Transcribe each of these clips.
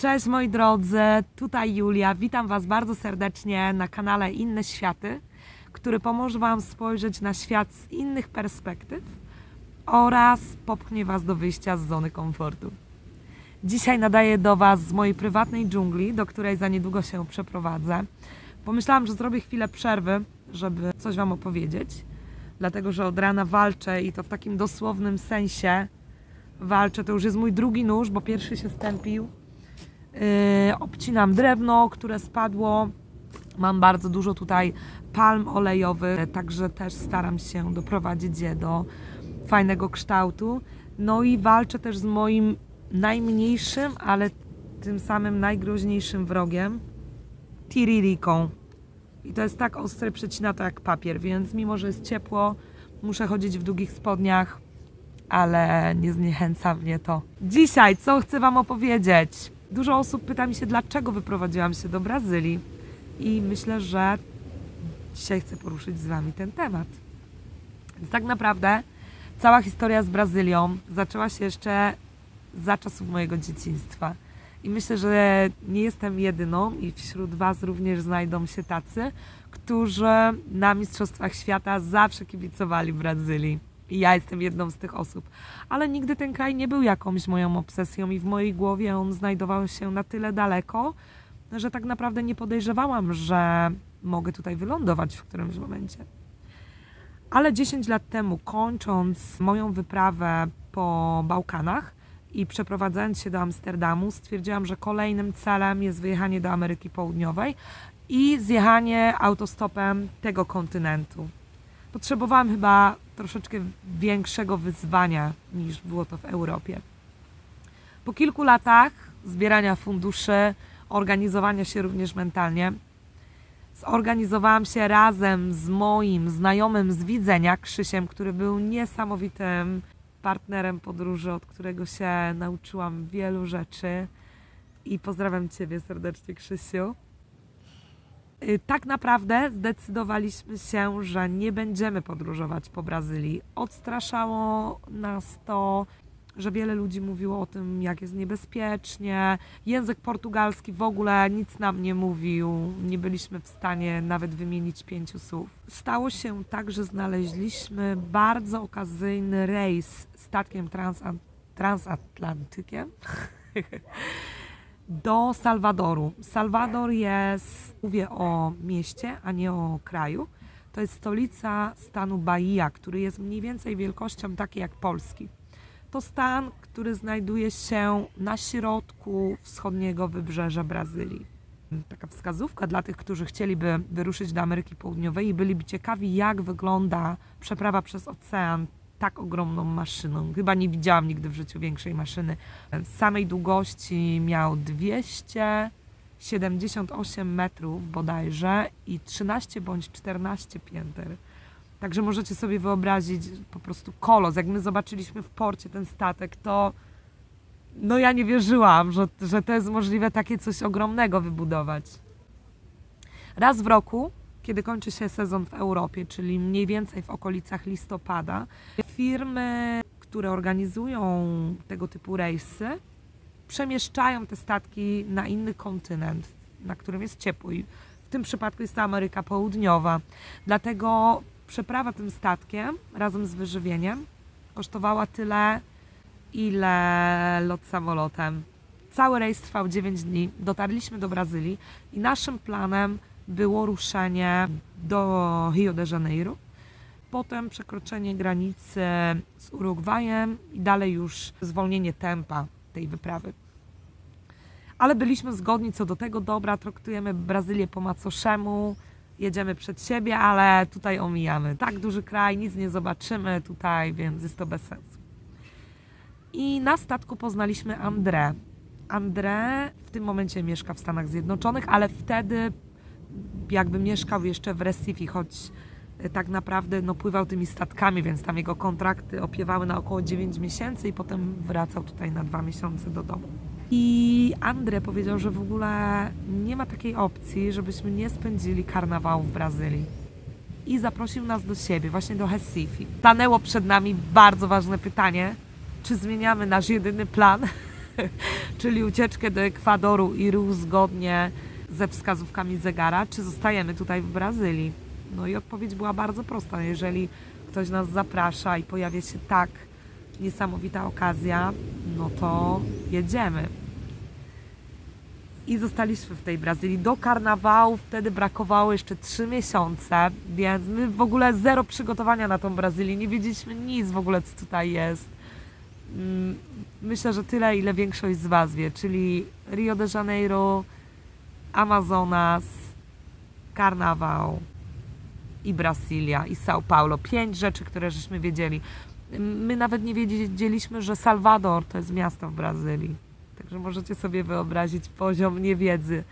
Cześć moi drodzy, tutaj Julia. Witam Was bardzo serdecznie na kanale Inne Światy, który pomoże Wam spojrzeć na świat z innych perspektyw oraz popchnie Was do wyjścia z zony komfortu. Dzisiaj nadaję do Was z mojej prywatnej dżungli, do której za niedługo się przeprowadzę. Pomyślałam, że zrobię chwilę przerwy, żeby coś Wam opowiedzieć, dlatego że od rana walczę i to w takim dosłownym sensie walczę. To już jest mój drugi nóż, bo pierwszy się stępił. Yy, obcinam drewno, które spadło. Mam bardzo dużo tutaj palm olejowych, także też staram się doprowadzić je do fajnego kształtu. No i walczę też z moim najmniejszym, ale tym samym najgroźniejszym wrogiem, tiririką. I to jest tak ostre, przecina to jak papier, więc mimo, że jest ciepło, muszę chodzić w długich spodniach, ale nie zniechęca mnie to. Dzisiaj, co chcę Wam opowiedzieć? Dużo osób pyta mi się, dlaczego wyprowadziłam się do Brazylii. I myślę, że dzisiaj chcę poruszyć z Wami ten temat. Więc tak naprawdę cała historia z Brazylią zaczęła się jeszcze za czasów mojego dzieciństwa. I myślę, że nie jestem jedyną i wśród Was również znajdą się tacy, którzy na Mistrzostwach Świata zawsze kibicowali Brazylii. I ja jestem jedną z tych osób. Ale nigdy ten kraj nie był jakąś moją obsesją i w mojej głowie on znajdował się na tyle daleko, że tak naprawdę nie podejrzewałam, że mogę tutaj wylądować w którymś momencie. Ale 10 lat temu, kończąc moją wyprawę po Bałkanach i przeprowadzając się do Amsterdamu, stwierdziłam, że kolejnym celem jest wyjechanie do Ameryki Południowej i zjechanie autostopem tego kontynentu. Potrzebowałam chyba troszeczkę większego wyzwania niż było to w Europie. Po kilku latach zbierania funduszy, organizowania się również mentalnie, zorganizowałam się razem z moim znajomym z widzenia, Krzysiem, który był niesamowitym partnerem podróży, od którego się nauczyłam wielu rzeczy. I pozdrawiam Ciebie serdecznie, Krzysiu. Y, tak naprawdę zdecydowaliśmy się, że nie będziemy podróżować po Brazylii. Odstraszało nas to, że wiele ludzi mówiło o tym, jak jest niebezpiecznie. Język portugalski w ogóle nic nam nie mówił. Nie byliśmy w stanie nawet wymienić pięciu słów. Stało się tak, że znaleźliśmy bardzo okazyjny rejs statkiem transatlantykiem. do Salwadoru. Salwador jest, mówię o mieście, a nie o kraju. To jest stolica stanu Bahia, który jest mniej więcej wielkością takiej jak Polski. To stan, który znajduje się na środku wschodniego wybrzeża Brazylii. Taka wskazówka dla tych, którzy chcieliby wyruszyć do Ameryki Południowej i byliby ciekawi, jak wygląda przeprawa przez ocean tak ogromną maszyną. Chyba nie widziałam nigdy w życiu większej maszyny. Z samej długości miał 278 metrów bodajże i 13 bądź 14 pięter. Także możecie sobie wyobrazić po prostu kolos. Jak my zobaczyliśmy w porcie ten statek, to no ja nie wierzyłam, że, że to jest możliwe takie coś ogromnego wybudować. Raz w roku kiedy kończy się sezon w Europie, czyli mniej więcej w okolicach listopada, firmy, które organizują tego typu rejsy, przemieszczają te statki na inny kontynent, na którym jest ciepło. W tym przypadku jest to Ameryka Południowa. Dlatego przeprawa tym statkiem razem z wyżywieniem kosztowała tyle, ile lot samolotem. Cały rejs trwał 9 dni. Dotarliśmy do Brazylii i naszym planem było ruszenie do Rio de Janeiro, potem przekroczenie granicy z Urugwajem i dalej już zwolnienie tempa tej wyprawy. Ale byliśmy zgodni co do tego, dobra, traktujemy Brazylię po macoszemu, jedziemy przed siebie, ale tutaj omijamy. Tak duży kraj, nic nie zobaczymy tutaj, więc jest to bez sensu. I na statku poznaliśmy André. André w tym momencie mieszka w Stanach Zjednoczonych, ale wtedy jakby mieszkał jeszcze w Recife, choć e, tak naprawdę no, pływał tymi statkami, więc tam jego kontrakty opiewały na około 9 miesięcy i potem wracał tutaj na dwa miesiące do domu. I Andre powiedział, że w ogóle nie ma takiej opcji, żebyśmy nie spędzili karnawału w Brazylii. I zaprosił nas do siebie, właśnie do Recife. Stanęło przed nami bardzo ważne pytanie, czy zmieniamy nasz jedyny plan, czyli ucieczkę do Ekwadoru i ruch zgodnie ze wskazówkami zegara, czy zostajemy tutaj w Brazylii? No i odpowiedź była bardzo prosta. Jeżeli ktoś nas zaprasza i pojawia się tak niesamowita okazja, no to jedziemy. I zostaliśmy w tej Brazylii. Do karnawału wtedy brakowało jeszcze trzy miesiące, więc my w ogóle zero przygotowania na tą Brazylię. Nie wiedzieliśmy nic w ogóle, co tutaj jest. Mm, myślę, że tyle, ile większość z Was wie, czyli Rio de Janeiro, Amazonas, Karnawał i Brasilia i São Paulo. Pięć rzeczy, które żeśmy wiedzieli. My nawet nie wiedzieliśmy, że Salvador to jest miasto w Brazylii. Także możecie sobie wyobrazić poziom niewiedzy.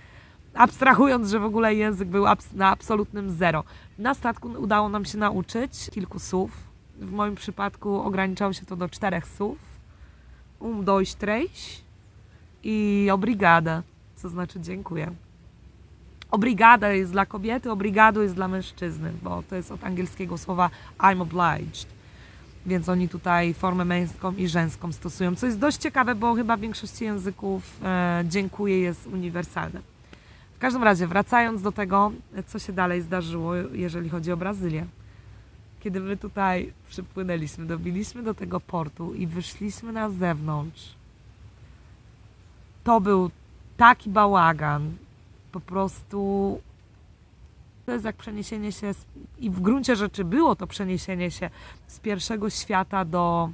Abstrahując, że w ogóle język był na absolutnym zero. Na statku udało nam się nauczyć kilku słów. W moim przypadku ograniczało się to do czterech słów. Um, dois, três i obrigada, co znaczy dziękuję. Obrigada jest dla kobiety, obrigado jest dla mężczyzny, bo to jest od angielskiego słowa I'm obliged więc oni tutaj formę męską i żeńską stosują, co jest dość ciekawe, bo chyba w większości języków e, dziękuję jest uniwersalne. W każdym razie, wracając do tego, co się dalej zdarzyło, jeżeli chodzi o Brazylię. Kiedy my tutaj przypłynęliśmy, dobiliśmy do tego portu i wyszliśmy na zewnątrz, to był taki bałagan. Po prostu to jest jak przeniesienie się, z, i w gruncie rzeczy było to przeniesienie się z pierwszego świata do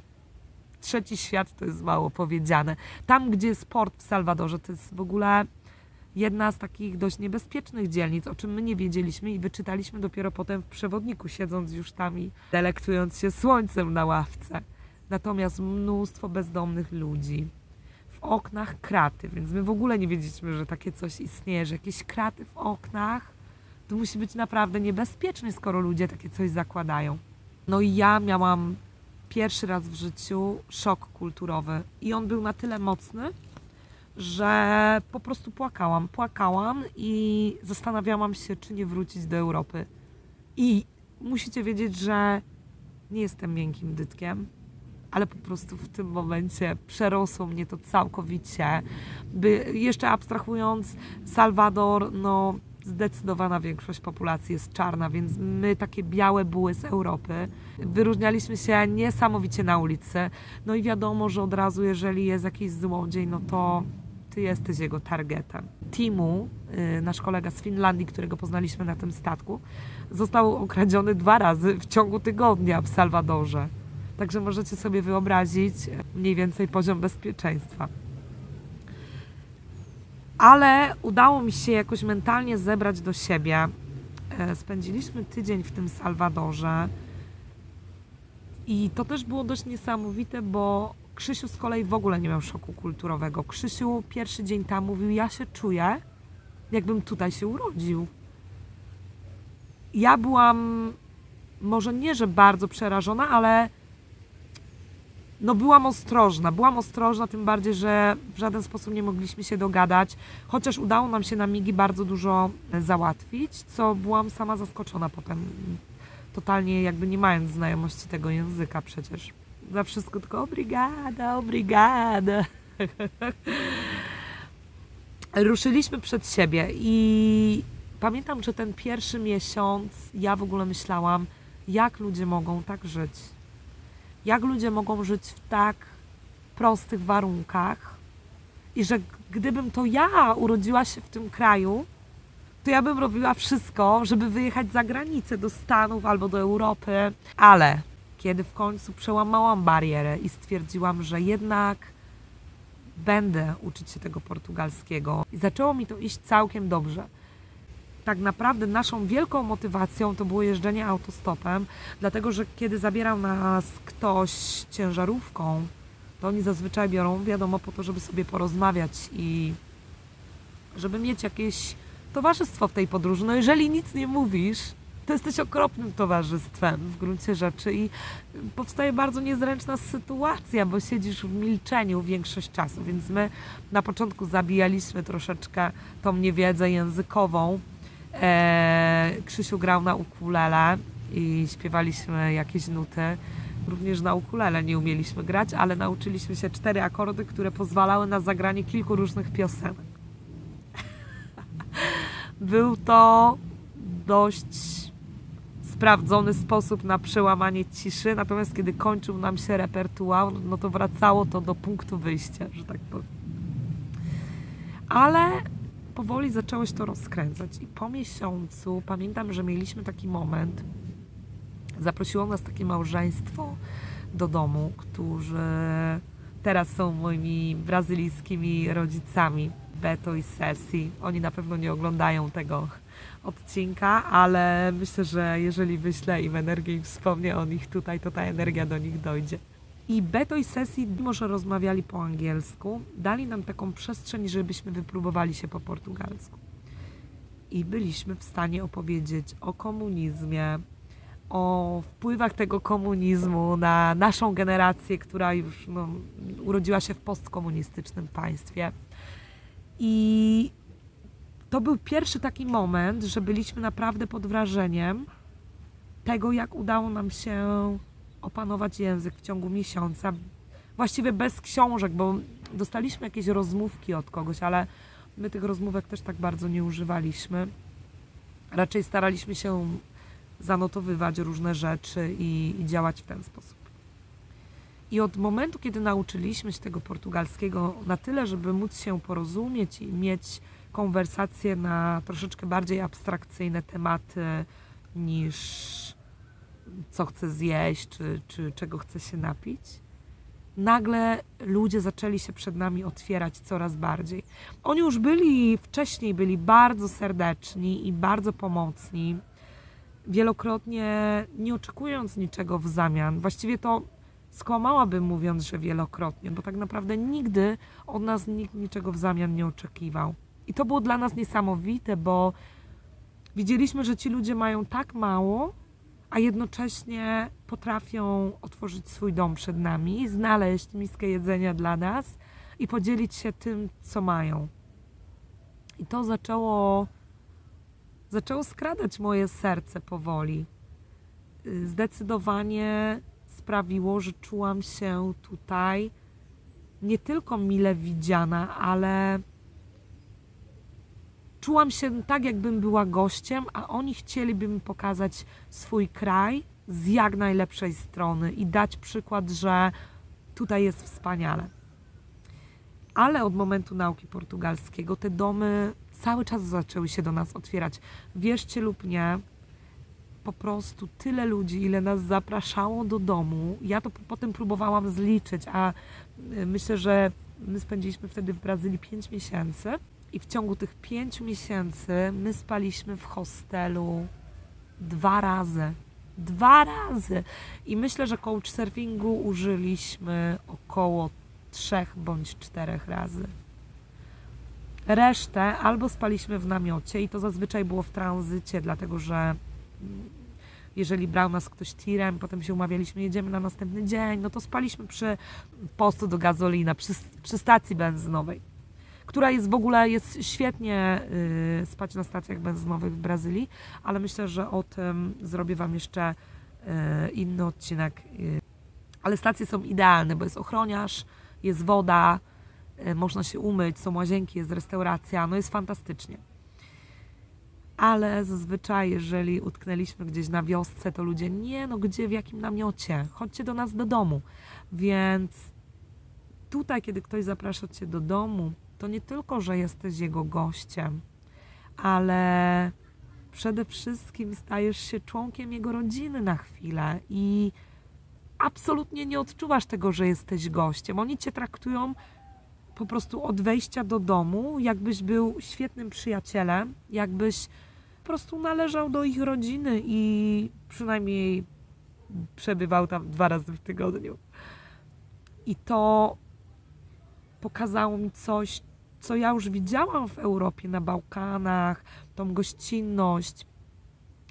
trzeci świat, to jest mało powiedziane. Tam, gdzie jest port w Salwadorze, to jest w ogóle jedna z takich dość niebezpiecznych dzielnic, o czym my nie wiedzieliśmy i wyczytaliśmy dopiero potem w przewodniku, siedząc już tam i delektując się słońcem na ławce. Natomiast mnóstwo bezdomnych ludzi. Oknach kraty, więc my w ogóle nie wiedzieliśmy, że takie coś istnieje, że jakieś kraty w oknach to musi być naprawdę niebezpieczne, skoro ludzie takie coś zakładają. No i ja miałam pierwszy raz w życiu szok kulturowy i on był na tyle mocny, że po prostu płakałam. Płakałam i zastanawiałam się, czy nie wrócić do Europy. I musicie wiedzieć, że nie jestem miękkim dytkiem, ale po prostu w tym momencie przerosło mnie to całkowicie. By, jeszcze abstrahując, Salwador, no zdecydowana większość populacji jest czarna, więc my takie białe buły z Europy wyróżnialiśmy się niesamowicie na ulicy. No i wiadomo, że od razu jeżeli jest jakiś złodziej, no to ty jesteś jego targetem. Timu, y, nasz kolega z Finlandii, którego poznaliśmy na tym statku, został okradziony dwa razy w ciągu tygodnia w Salwadorze. Także możecie sobie wyobrazić mniej więcej poziom bezpieczeństwa ale udało mi się jakoś mentalnie zebrać do siebie. E, spędziliśmy tydzień w tym Salwadorze i to też było dość niesamowite, bo Krzysiu z kolei w ogóle nie miał szoku kulturowego. Krzysiu pierwszy dzień tam mówił: Ja się czuję, jakbym tutaj się urodził. Ja byłam, może nie, że bardzo przerażona, ale no byłam ostrożna, byłam ostrożna, tym bardziej, że w żaden sposób nie mogliśmy się dogadać, chociaż udało nam się na migi bardzo dużo e, załatwić, co byłam sama zaskoczona potem, totalnie jakby nie mając znajomości tego języka przecież. Za wszystko tylko obrigada, obrigada. Ruszyliśmy przed siebie i pamiętam, że ten pierwszy miesiąc ja w ogóle myślałam, jak ludzie mogą tak żyć jak ludzie mogą żyć w tak prostych warunkach i że gdybym to ja urodziła się w tym kraju, to ja bym robiła wszystko, żeby wyjechać za granicę do Stanów albo do Europy. Ale kiedy w końcu przełamałam barierę i stwierdziłam, że jednak będę uczyć się tego portugalskiego, i zaczęło mi to iść całkiem dobrze tak naprawdę naszą wielką motywacją to było jeżdżenie autostopem, dlatego że kiedy zabierał nas ktoś ciężarówką, to oni zazwyczaj biorą, wiadomo, po to, żeby sobie porozmawiać i żeby mieć jakieś towarzystwo w tej podróży. No jeżeli nic nie mówisz, to jesteś okropnym towarzystwem w gruncie rzeczy i powstaje bardzo niezręczna sytuacja, bo siedzisz w milczeniu większość czasu, więc my na początku zabijaliśmy troszeczkę tą niewiedzę językową, E, Krzysiu grał na ukulele i śpiewaliśmy jakieś nuty. Również na ukulele nie umieliśmy grać, ale nauczyliśmy się cztery akordy, które pozwalały na zagranie kilku różnych piosenek. Był to dość sprawdzony sposób na przełamanie ciszy, natomiast kiedy kończył nam się repertuar, no to wracało to do punktu wyjścia, że tak powiem. Ale powoli zaczęło się to rozkręcać i po miesiącu pamiętam, że mieliśmy taki moment, zaprosiło nas takie małżeństwo do domu, którzy teraz są moimi brazylijskimi rodzicami, Beto i Ceci. Oni na pewno nie oglądają tego odcinka, ale myślę, że jeżeli wyślę im energię i wspomnę o nich tutaj, to ta energia do nich dojdzie. I Beto i Sesi, mimo że rozmawiali po angielsku, dali nam taką przestrzeń, żebyśmy wypróbowali się po portugalsku. I byliśmy w stanie opowiedzieć o komunizmie, o wpływach tego komunizmu na naszą generację, która już no, urodziła się w postkomunistycznym państwie. I to był pierwszy taki moment, że byliśmy naprawdę pod wrażeniem tego, jak udało nam się opanować język w ciągu miesiąca. Właściwie bez książek, bo dostaliśmy jakieś rozmówki od kogoś, ale my tych rozmówek też tak bardzo nie używaliśmy. Raczej staraliśmy się zanotowywać różne rzeczy i, i działać w ten sposób. I od momentu, kiedy nauczyliśmy się tego portugalskiego na tyle, żeby móc się porozumieć i mieć konwersacje na troszeczkę bardziej abstrakcyjne tematy niż co chcę zjeść, czy, czy czego chcę się napić, nagle ludzie zaczęli się przed nami otwierać coraz bardziej. Oni już byli wcześniej, byli bardzo serdeczni i bardzo pomocni, wielokrotnie nie oczekując niczego w zamian. Właściwie to skłamałabym mówiąc, że wielokrotnie, bo tak naprawdę nigdy od nas nikt niczego w zamian nie oczekiwał. I to było dla nas niesamowite, bo widzieliśmy, że ci ludzie mają tak mało, a jednocześnie potrafią otworzyć swój dom przed nami, znaleźć miskę jedzenia dla nas i podzielić się tym, co mają. I to zaczęło, zaczęło skradać moje serce powoli. Zdecydowanie sprawiło, że czułam się tutaj nie tylko mile widziana, ale czułam się tak, jakbym była gościem, a oni chcieliby mi pokazać swój kraj z jak najlepszej strony i dać przykład, że tutaj jest wspaniale. Ale od momentu nauki portugalskiego te domy cały czas zaczęły się do nas otwierać. Wierzcie lub nie, po prostu tyle ludzi, ile nas zapraszało do domu. Ja to potem próbowałam zliczyć, a y, myślę, że my spędziliśmy wtedy w Brazylii 5 miesięcy i w ciągu tych pięciu miesięcy my spaliśmy w hostelu dwa razy. Dwa razy. I myślę, że couchsurfingu użyliśmy około trzech bądź czterech razy. Resztę albo spaliśmy w namiocie i to zazwyczaj było w tranzycie, dlatego że jeżeli brał nas ktoś tirem, potem się umawialiśmy, jedziemy na następny dzień, no to spaliśmy przy postu do gazolina, przy, przy stacji benzynowej która jest w ogóle, jest świetnie y, spać na stacjach benzynowych w Brazylii, ale myślę, że o tym zrobię Wam jeszcze y, inny odcinek. Y. Ale stacje są idealne, bo jest ochroniarz, jest woda, można się umyć, są łazienki, jest restauracja, no jest fantastycznie. Ale zazwyczaj, jeżeli utknęliśmy gdzieś na wiosce, to ludzie, nie no, gdzie, w jakim namiocie, chodźcie do nas do domu. Więc tutaj, kiedy ktoś zaprasza Cię do domu, to nie tylko, że jesteś jego gościem, ale przede wszystkim stajesz się członkiem jego rodziny na chwilę i absolutnie nie odczuwasz tego, że jesteś gościem. Oni cię traktują po prostu od wejścia do domu, jakbyś był świetnym przyjacielem, jakbyś po prostu należał do ich rodziny i przynajmniej przebywał tam dwa razy w tygodniu. I to pokazało mi coś, co ja już widziałam w Europie, na Bałkanach, tą gościnność,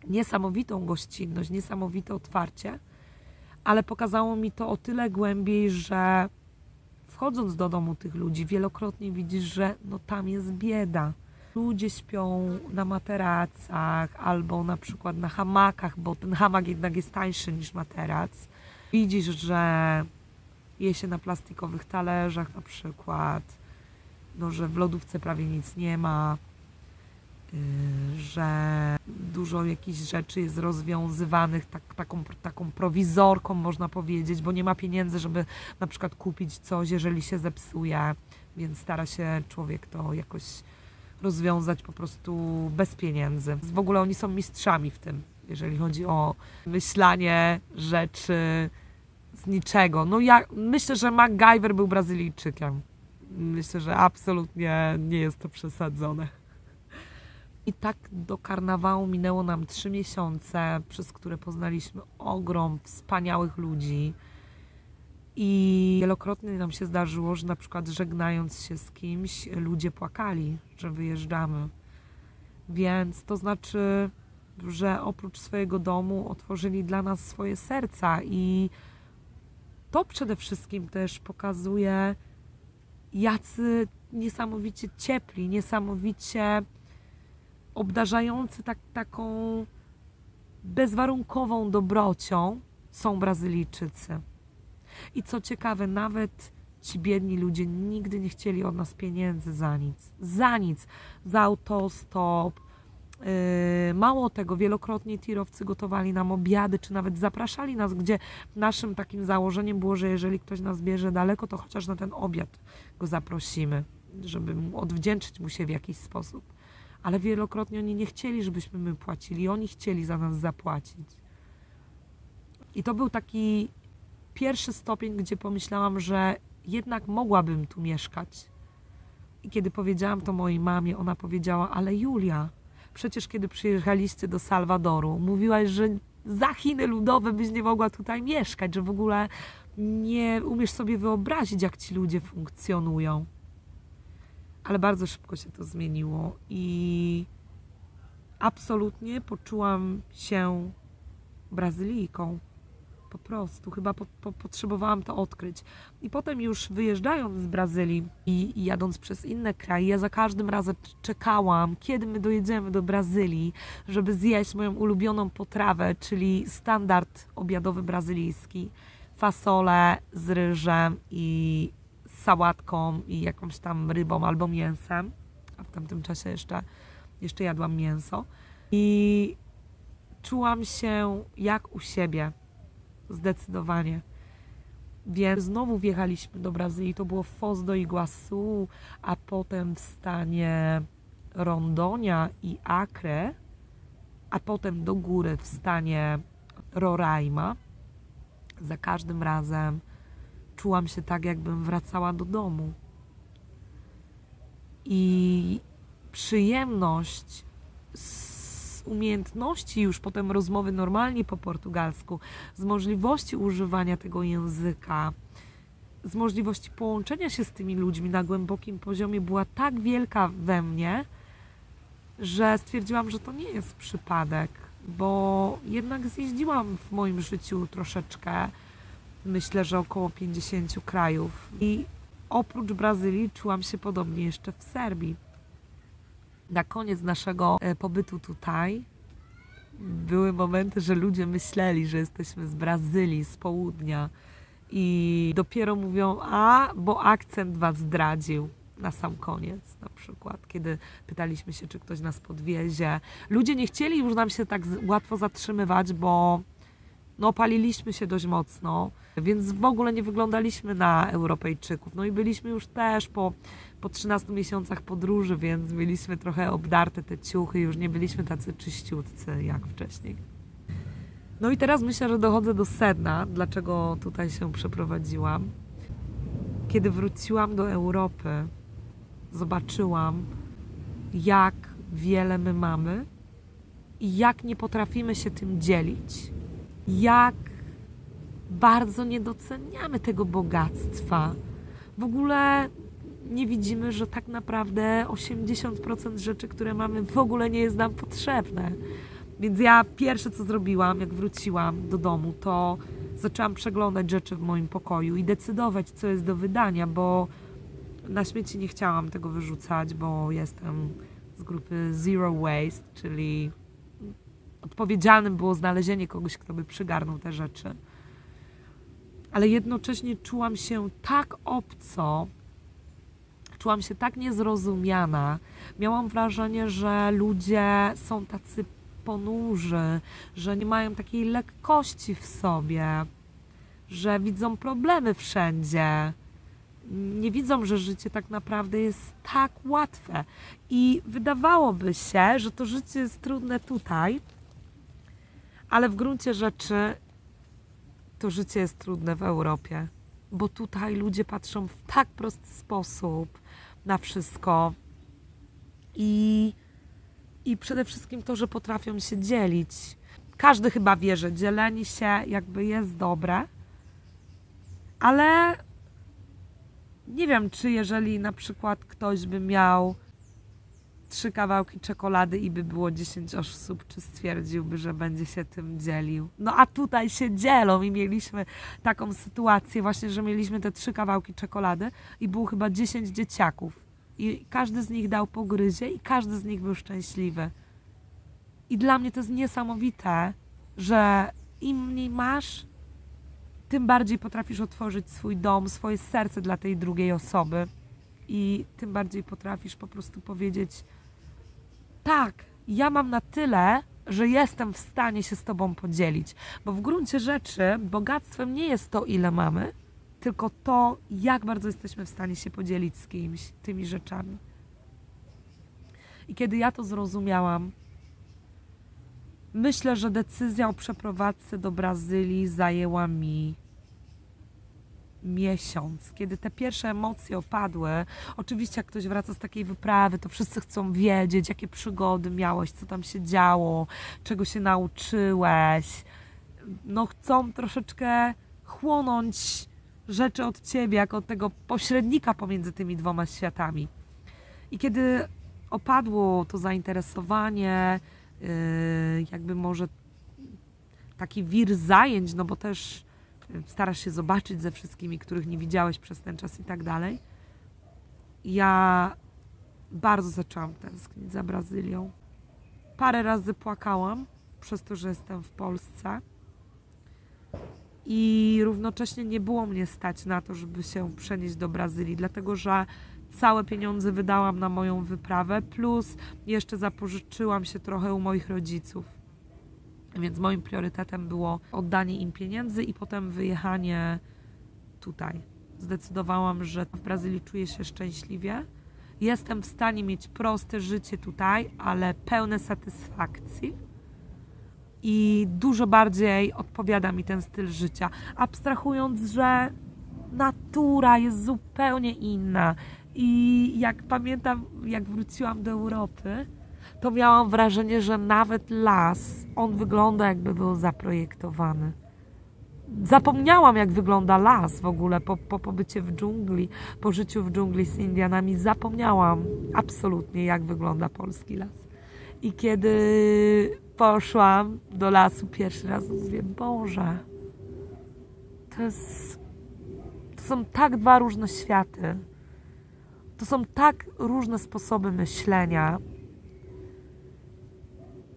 niesamowitą gościnność, niesamowite otwarcie, ale pokazało mi to o tyle głębiej, że wchodząc do domu tych ludzi, wielokrotnie widzisz, że no tam jest bieda. Ludzie śpią na materacach albo na przykład na hamakach, bo ten hamak jednak jest tańszy niż materac Widzisz, że je się na plastikowych talerzach na przykład, no, że w lodówce prawie nic nie ma, yy, że dużo jakichś rzeczy jest rozwiązywanych tak, taką, taką prowizorką, można powiedzieć, bo nie ma pieniędzy, żeby na przykład kupić coś, jeżeli się zepsuje, więc stara się człowiek to jakoś rozwiązać po prostu bez pieniędzy. W ogóle oni są mistrzami w tym, jeżeli chodzi o myślanie rzeczy niczego. No ja myślę, że MacGyver był Brazylijczykiem. Myślę, że absolutnie nie jest to przesadzone. I tak do karnawału minęło nam trzy miesiące, przez które poznaliśmy ogrom wspaniałych ludzi. I wielokrotnie nam się zdarzyło, że na przykład żegnając się z kimś, ludzie płakali, że wyjeżdżamy. Więc to znaczy, że oprócz swojego domu otworzyli dla nas swoje serca i to przede wszystkim też pokazuje, jacy niesamowicie ciepli, niesamowicie obdarzający tak, taką bezwarunkową dobrocią są Brazylijczycy. I co ciekawe, nawet ci biedni ludzie nigdy nie chcieli od nas pieniędzy za nic. Za nic. Za autostop. Yy, mało tego, wielokrotnie tirowcy gotowali nam obiady, czy nawet zapraszali nas, gdzie naszym takim założeniem było, że jeżeli ktoś nas bierze daleko, to chociaż na ten obiad go zaprosimy, żeby odwdzięczyć mu się w jakiś sposób. Ale wielokrotnie oni nie chcieli, żebyśmy my płacili, oni chcieli za nas zapłacić. I to był taki pierwszy stopień, gdzie pomyślałam, że jednak mogłabym tu mieszkać. I kiedy powiedziałam to mojej mamie, ona powiedziała: Ale Julia, przecież kiedy przyjechaliście do Salwadoru, mówiłaś, że za Chiny ludowe byś nie mogła tutaj mieszkać, że w ogóle nie umiesz sobie wyobrazić, jak ci ludzie funkcjonują. Ale bardzo szybko się to zmieniło i absolutnie poczułam się Brazylijką po prostu. Chyba po, po, potrzebowałam to odkryć. I potem już wyjeżdżając z Brazylii i, i, jadąc przez inne kraje, ja za każdym razem czekałam, kiedy my dojedziemy do Brazylii, żeby zjeść moją ulubioną potrawę, czyli standard obiadowy brazylijski. Fasolę z ryżem i sałatką i jakąś tam rybą albo mięsem. A w tamtym czasie jeszcze, jeszcze jadłam mięso. I czułam się jak u siebie Zdecydowanie. Więc znowu wjechaliśmy do Brazylii. To było Foz do Iguaçu, a potem w stanie Rondonia i Acre, a potem do góry w stanie Roraima. Za każdym razem czułam się tak, jakbym wracała do domu. I przyjemność z umiejętności już potem rozmowy normalnie po portugalsku, z możliwości używania tego języka, z możliwości połączenia się z tymi ludźmi na głębokim poziomie była tak wielka we mnie, że stwierdziłam, że to nie jest przypadek, bo jednak zjeździłam w moim życiu troszeczkę, myślę, że około 50 krajów. I oprócz Brazylii czułam się podobnie jeszcze w Serbii na koniec naszego e, pobytu tutaj były momenty, że ludzie myśleli, że jesteśmy z Brazylii, z południa i dopiero mówią, a, bo akcent was zdradził na sam koniec na przykład, kiedy pytaliśmy się, czy ktoś nas podwiezie. Ludzie nie chcieli już nam się tak łatwo zatrzymywać, bo no, paliliśmy się dość mocno, więc w ogóle nie wyglądaliśmy na Europejczyków. No i byliśmy już też po, po 13 miesiącach podróży, więc mieliśmy trochę obdarte te ciuchy, już nie byliśmy tacy czyściutcy jak wcześniej. No i teraz myślę, że dochodzę do sedna, dlaczego tutaj się przeprowadziłam. Kiedy wróciłam do Europy, zobaczyłam, jak wiele my mamy i jak nie potrafimy się tym dzielić jak bardzo nie doceniamy tego bogactwa. W ogóle nie widzimy, że tak naprawdę 80% rzeczy, które mamy, w ogóle nie jest nam potrzebne. Więc ja pierwsze, co zrobiłam, jak wróciłam do domu, to zaczęłam przeglądać rzeczy w moim pokoju i decydować, co jest do wydania, bo na śmieci nie chciałam tego wyrzucać, bo jestem z grupy Zero Waste, czyli odpowiedzialnym było znalezienie kogoś, kto by przygarnął te rzeczy. ale jednocześnie czułam się tak obco, czułam się tak niezrozumiana. Miałam wrażenie, że ludzie są tacy ponurzy, że nie mają takiej lekkości w sobie, że widzą problemy wszędzie. Nie widzą, że życie tak naprawdę jest tak łatwe. I wydawałoby się, że to życie jest trudne tutaj, ale w gruncie rzeczy to życie jest trudne w Europie, bo tutaj ludzie patrzą w tak prosty sposób na wszystko i, i przede wszystkim to, że potrafią się dzielić. Każdy chyba wie, że dzielenie się jakby jest dobre, ale nie wiem, czy jeżeli na przykład ktoś by miał trzy kawałki czekolady i by było 10 osób, czy stwierdziłby, że będzie się tym dzielił. No a tutaj się dzielą i mieliśmy taką sytuację właśnie, że mieliśmy te trzy kawałki czekolady i było chyba 10 dzieciaków. I każdy z nich dał pogryzie i każdy z nich był szczęśliwy. I dla mnie to jest niesamowite, że im mniej masz, tym bardziej potrafisz otworzyć swój dom, swoje serce dla tej drugiej osoby. I tym bardziej potrafisz po prostu powiedzieć: Tak, ja mam na tyle, że jestem w stanie się z Tobą podzielić. Bo w gruncie rzeczy bogactwem nie jest to, ile mamy, tylko to, jak bardzo jesteśmy w stanie się podzielić z kimś tymi rzeczami. I kiedy ja to zrozumiałam, myślę, że decyzja o przeprowadzce do Brazylii zajęła mi miesiąc, kiedy te pierwsze emocje opadły. Oczywiście, jak ktoś wraca z takiej wyprawy, to wszyscy chcą wiedzieć, jakie przygody miałeś, co tam się działo, czego się nauczyłeś. No, chcą troszeczkę chłonąć rzeczy od ciebie, jako od tego pośrednika pomiędzy tymi dwoma światami. I kiedy opadło to zainteresowanie, yy, jakby może taki wir zajęć, no bo też starasz się zobaczyć ze wszystkimi, których nie widziałeś przez ten czas i tak dalej. Ja bardzo zaczęłam tęsknić za Brazylią. Parę razy płakałam przez to, że jestem w Polsce. I równocześnie nie było mnie stać na to, żeby się przenieść do Brazylii, dlatego że całe pieniądze wydałam na moją wyprawę, plus jeszcze zapożyczyłam się trochę u moich rodziców. Więc moim priorytetem było oddanie im pieniędzy i potem wyjechanie tutaj. Zdecydowałam, że w Brazylii czuję się szczęśliwie. Jestem w stanie mieć proste życie tutaj, ale pełne satysfakcji. I dużo bardziej odpowiada mi ten styl życia. Abstrahując, że natura jest zupełnie inna. I jak pamiętam, jak wróciłam do Europy, to miałam wrażenie, że nawet las, on wygląda jakby był zaprojektowany. Zapomniałam, jak wygląda las w ogóle po, po pobycie w dżungli, po życiu w dżungli z Indianami. Zapomniałam absolutnie, jak wygląda polski las. I kiedy poszłam do lasu pierwszy raz, mówię, Boże, to jest... To są tak dwa różne światy. To są tak różne sposoby myślenia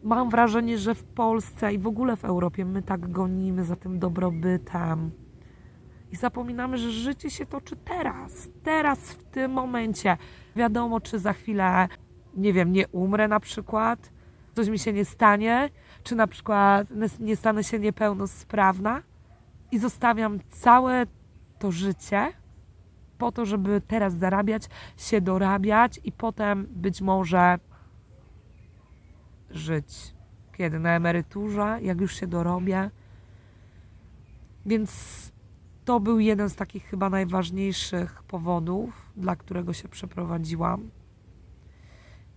mam wrażenie, że w Polsce i w ogóle w Europie my tak gonimy za tym dobrobytem. I zapominamy, że życie się toczy teraz, teraz, w tym momencie. Wiadomo, czy za chwilę, nie wiem, nie umrę na przykład, coś mi się nie stanie, czy na przykład nie stanę się niepełnosprawna i zostawiam całe to życie po to, żeby teraz zarabiać, się dorabiać i potem być może żyć. Kiedy? Na emeryturze, jak już się dorobię. Więc to był jeden z takich chyba najważniejszych powodów, dla którego się przeprowadziłam.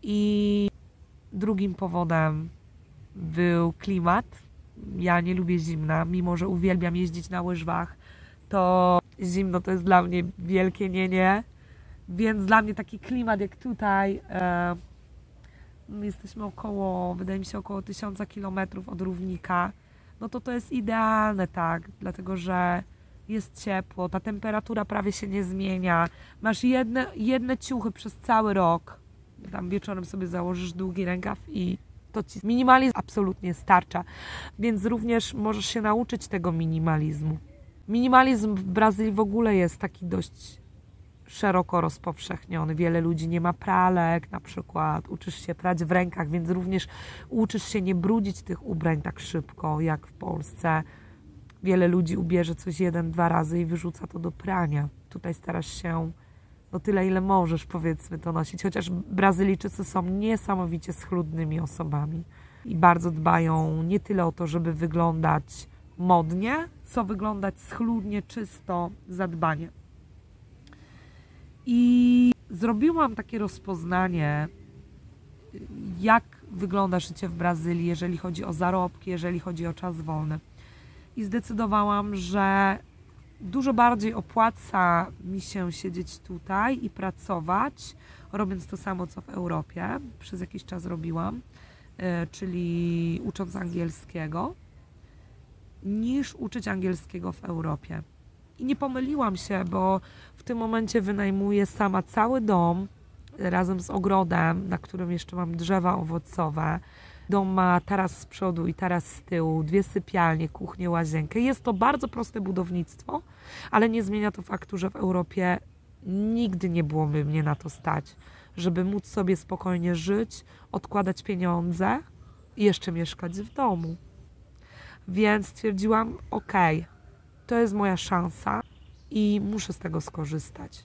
I drugim powodem był klimat. Ja nie lubię zimna, mimo że uwielbiam jeździć na łyżwach, to zimno to jest dla mnie wielkie nie, nie. Więc dla mnie taki klimat jak tutaj, e, jesteśmy około, wydaje mi się, około tysiąca kilometrów od równika, no to to jest idealne, tak, dlatego że jest ciepło, ta temperatura prawie się nie zmienia, masz jedne, jedne ciuchy przez cały rok, tam wieczorem sobie założysz długi rękaw i to ci minimalizm absolutnie starcza, więc również możesz się nauczyć tego minimalizmu. Minimalizm w Brazylii w ogóle jest taki dość szeroko rozpowszechniony. Wiele ludzi nie ma pralek, na przykład uczysz się prać w rękach, więc również uczysz się nie brudzić tych ubrań tak szybko jak w Polsce. Wiele ludzi ubierze coś jeden, dwa razy i wyrzuca to do prania. Tutaj starasz się no tyle, ile możesz, powiedzmy, to nosić. Chociaż Brazylijczycy są niesamowicie schludnymi osobami i bardzo dbają nie tyle o to, żeby wyglądać modnie, co wyglądać schludnie, czysto, zadbanie. I zrobiłam takie rozpoznanie, jak wygląda życie w Brazylii, jeżeli chodzi o zarobki, jeżeli chodzi o czas wolny. I zdecydowałam, że dużo bardziej opłaca mi się siedzieć tutaj i pracować, robiąc to samo co w Europie. Przez jakiś czas robiłam, e, czyli ucząc angielskiego, niż uczyć angielskiego w Europie. I nie pomyliłam się, bo w tym momencie wynajmuję sama cały dom razem z ogrodem, na którym jeszcze mam drzewa owocowe. Dom ma taras z przodu i taras z tyłu, dwie sypialnie, kuchnię, łazienkę. Jest to bardzo proste budownictwo, ale nie zmienia to faktu, że w Europie nigdy nie byłoby mnie na to stać, żeby móc sobie spokojnie żyć, odkładać pieniądze i jeszcze mieszkać w domu. Więc stwierdziłam, ok, to jest moja szansa i muszę z tego skorzystać.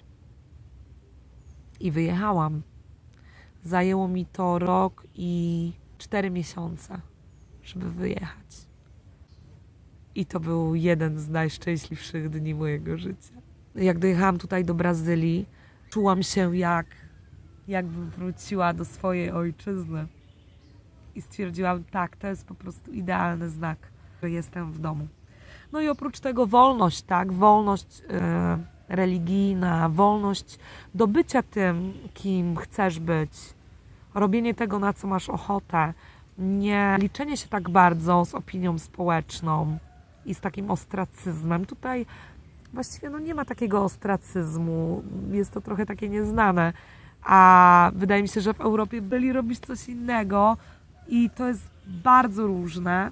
I wyjechałam. Zajęło mi to rok i cztery miesiące, żeby wyjechać. I to był jeden z najszczęśliwszych dni mojego życia. Jak dojechałam tutaj do Brazylii, czułam się jak, jakbym wróciła do swojej ojczyzny. I stwierdziłam, tak, to jest po prostu idealny znak, że jestem w domu. No i oprócz tego wolność, tak, wolność e, religijna, wolność do bycia tym, kim chcesz być, robienie tego, na co masz ochotę, nie liczenie się tak bardzo z opinią społeczną i z takim ostracyzmem. Tutaj właściwie no, nie ma takiego ostracyzmu, jest to trochę takie nieznane, a wydaje mi się, że w Europie byli robić coś innego i to jest bardzo różne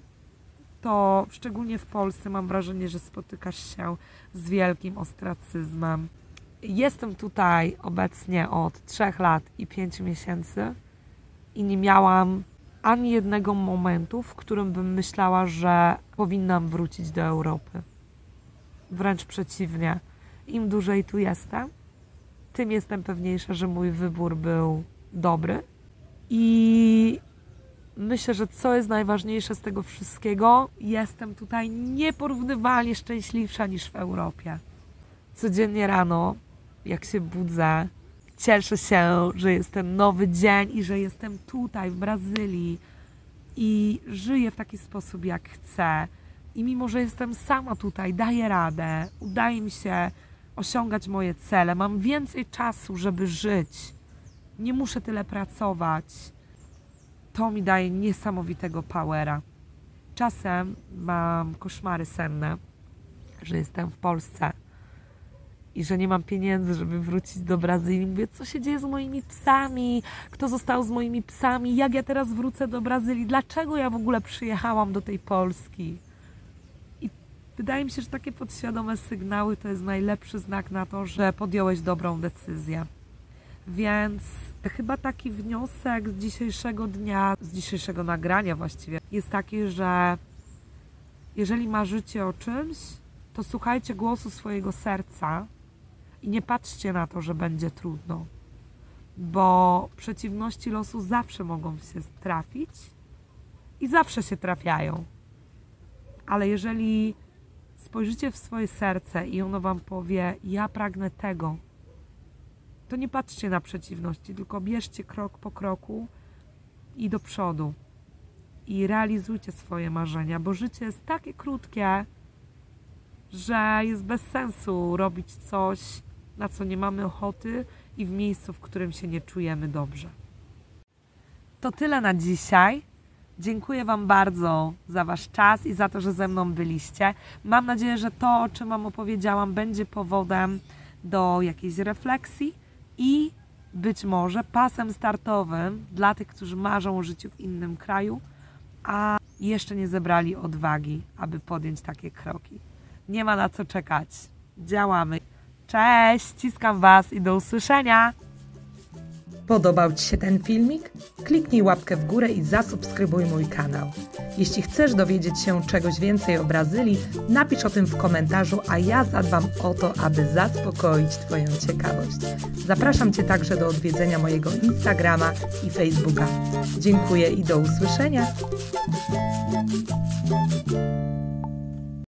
to szczególnie w Polsce mam wrażenie, że spotykasz się z wielkim ostracyzmem. Jestem tutaj obecnie od 3 lat i 5 miesięcy i nie miałam ani jednego momentu, w którym bym myślała, że powinnam wrócić do Europy. Wręcz przeciwnie. Im dłużej tu jestem, tym jestem pewniejsza, że mój wybór był dobry. I myślę, że co jest najważniejsze z tego wszystkiego, jestem tutaj nieporównywalnie szczęśliwsza niż w Europie. Codziennie rano, jak się budzę, cieszę się, że jest ten nowy dzień i że jestem tutaj w Brazylii i żyję w taki sposób, jak chcę. I mimo, że jestem sama tutaj, daję radę, udaje mi się osiągać moje cele, mam więcej czasu, żeby żyć. Nie muszę tyle pracować to mi daje niesamowitego powera. Czasem mam koszmary senne, że jestem w Polsce i że nie mam pieniędzy, żeby wrócić do Brazylii. Mówię, co się dzieje z moimi psami? Kto został z moimi psami? Jak ja teraz wrócę do Brazylii? Dlaczego ja w ogóle przyjechałam do tej Polski? I wydaje mi się, że takie podświadome sygnały to jest najlepszy znak na to, że podjąłeś dobrą decyzję. Więc chyba taki wniosek z dzisiejszego dnia, z dzisiejszego nagrania właściwie, jest taki, że jeżeli marzycie o czymś, to słuchajcie głosu swojego serca i nie patrzcie na to, że będzie trudno, bo przeciwności losu zawsze mogą się trafić i zawsze się trafiają. Ale jeżeli spojrzycie w swoje serce i ono wam powie: Ja pragnę tego, to nie patrzcie na przeciwności, tylko bierzcie krok po kroku i do przodu. I realizujcie swoje marzenia, bo życie jest takie krótkie, że jest bez sensu robić coś, na co nie mamy ochoty i w miejscu, w którym się nie czujemy dobrze. To tyle na dzisiaj. Dziękuję Wam bardzo za Wasz czas i za to, że ze mną byliście. Mam nadzieję, że to, o czym Wam opowiedziałam, będzie powodem do jakiejś refleksji i być może pasem startowym dla tych, którzy marzą o życiu w innym kraju, a jeszcze nie zebrali odwagi, aby podjąć takie kroki. Nie ma na co czekać. Działamy. Cześć, ściskam Was i do usłyszenia. Podobał Ci się ten filmik? Kliknij łapkę w górę i zasubskrybuj mój kanał. Jeśli chcesz dowiedzieć się czegoś więcej o Brazylii, napisz o tym w komentarzu, a ja zadbam o to, aby zaspokoić Twoją ciekawość. Zapraszam Cię także do odwiedzenia mojego Instagrama i Facebooka. Dziękuję i do usłyszenia.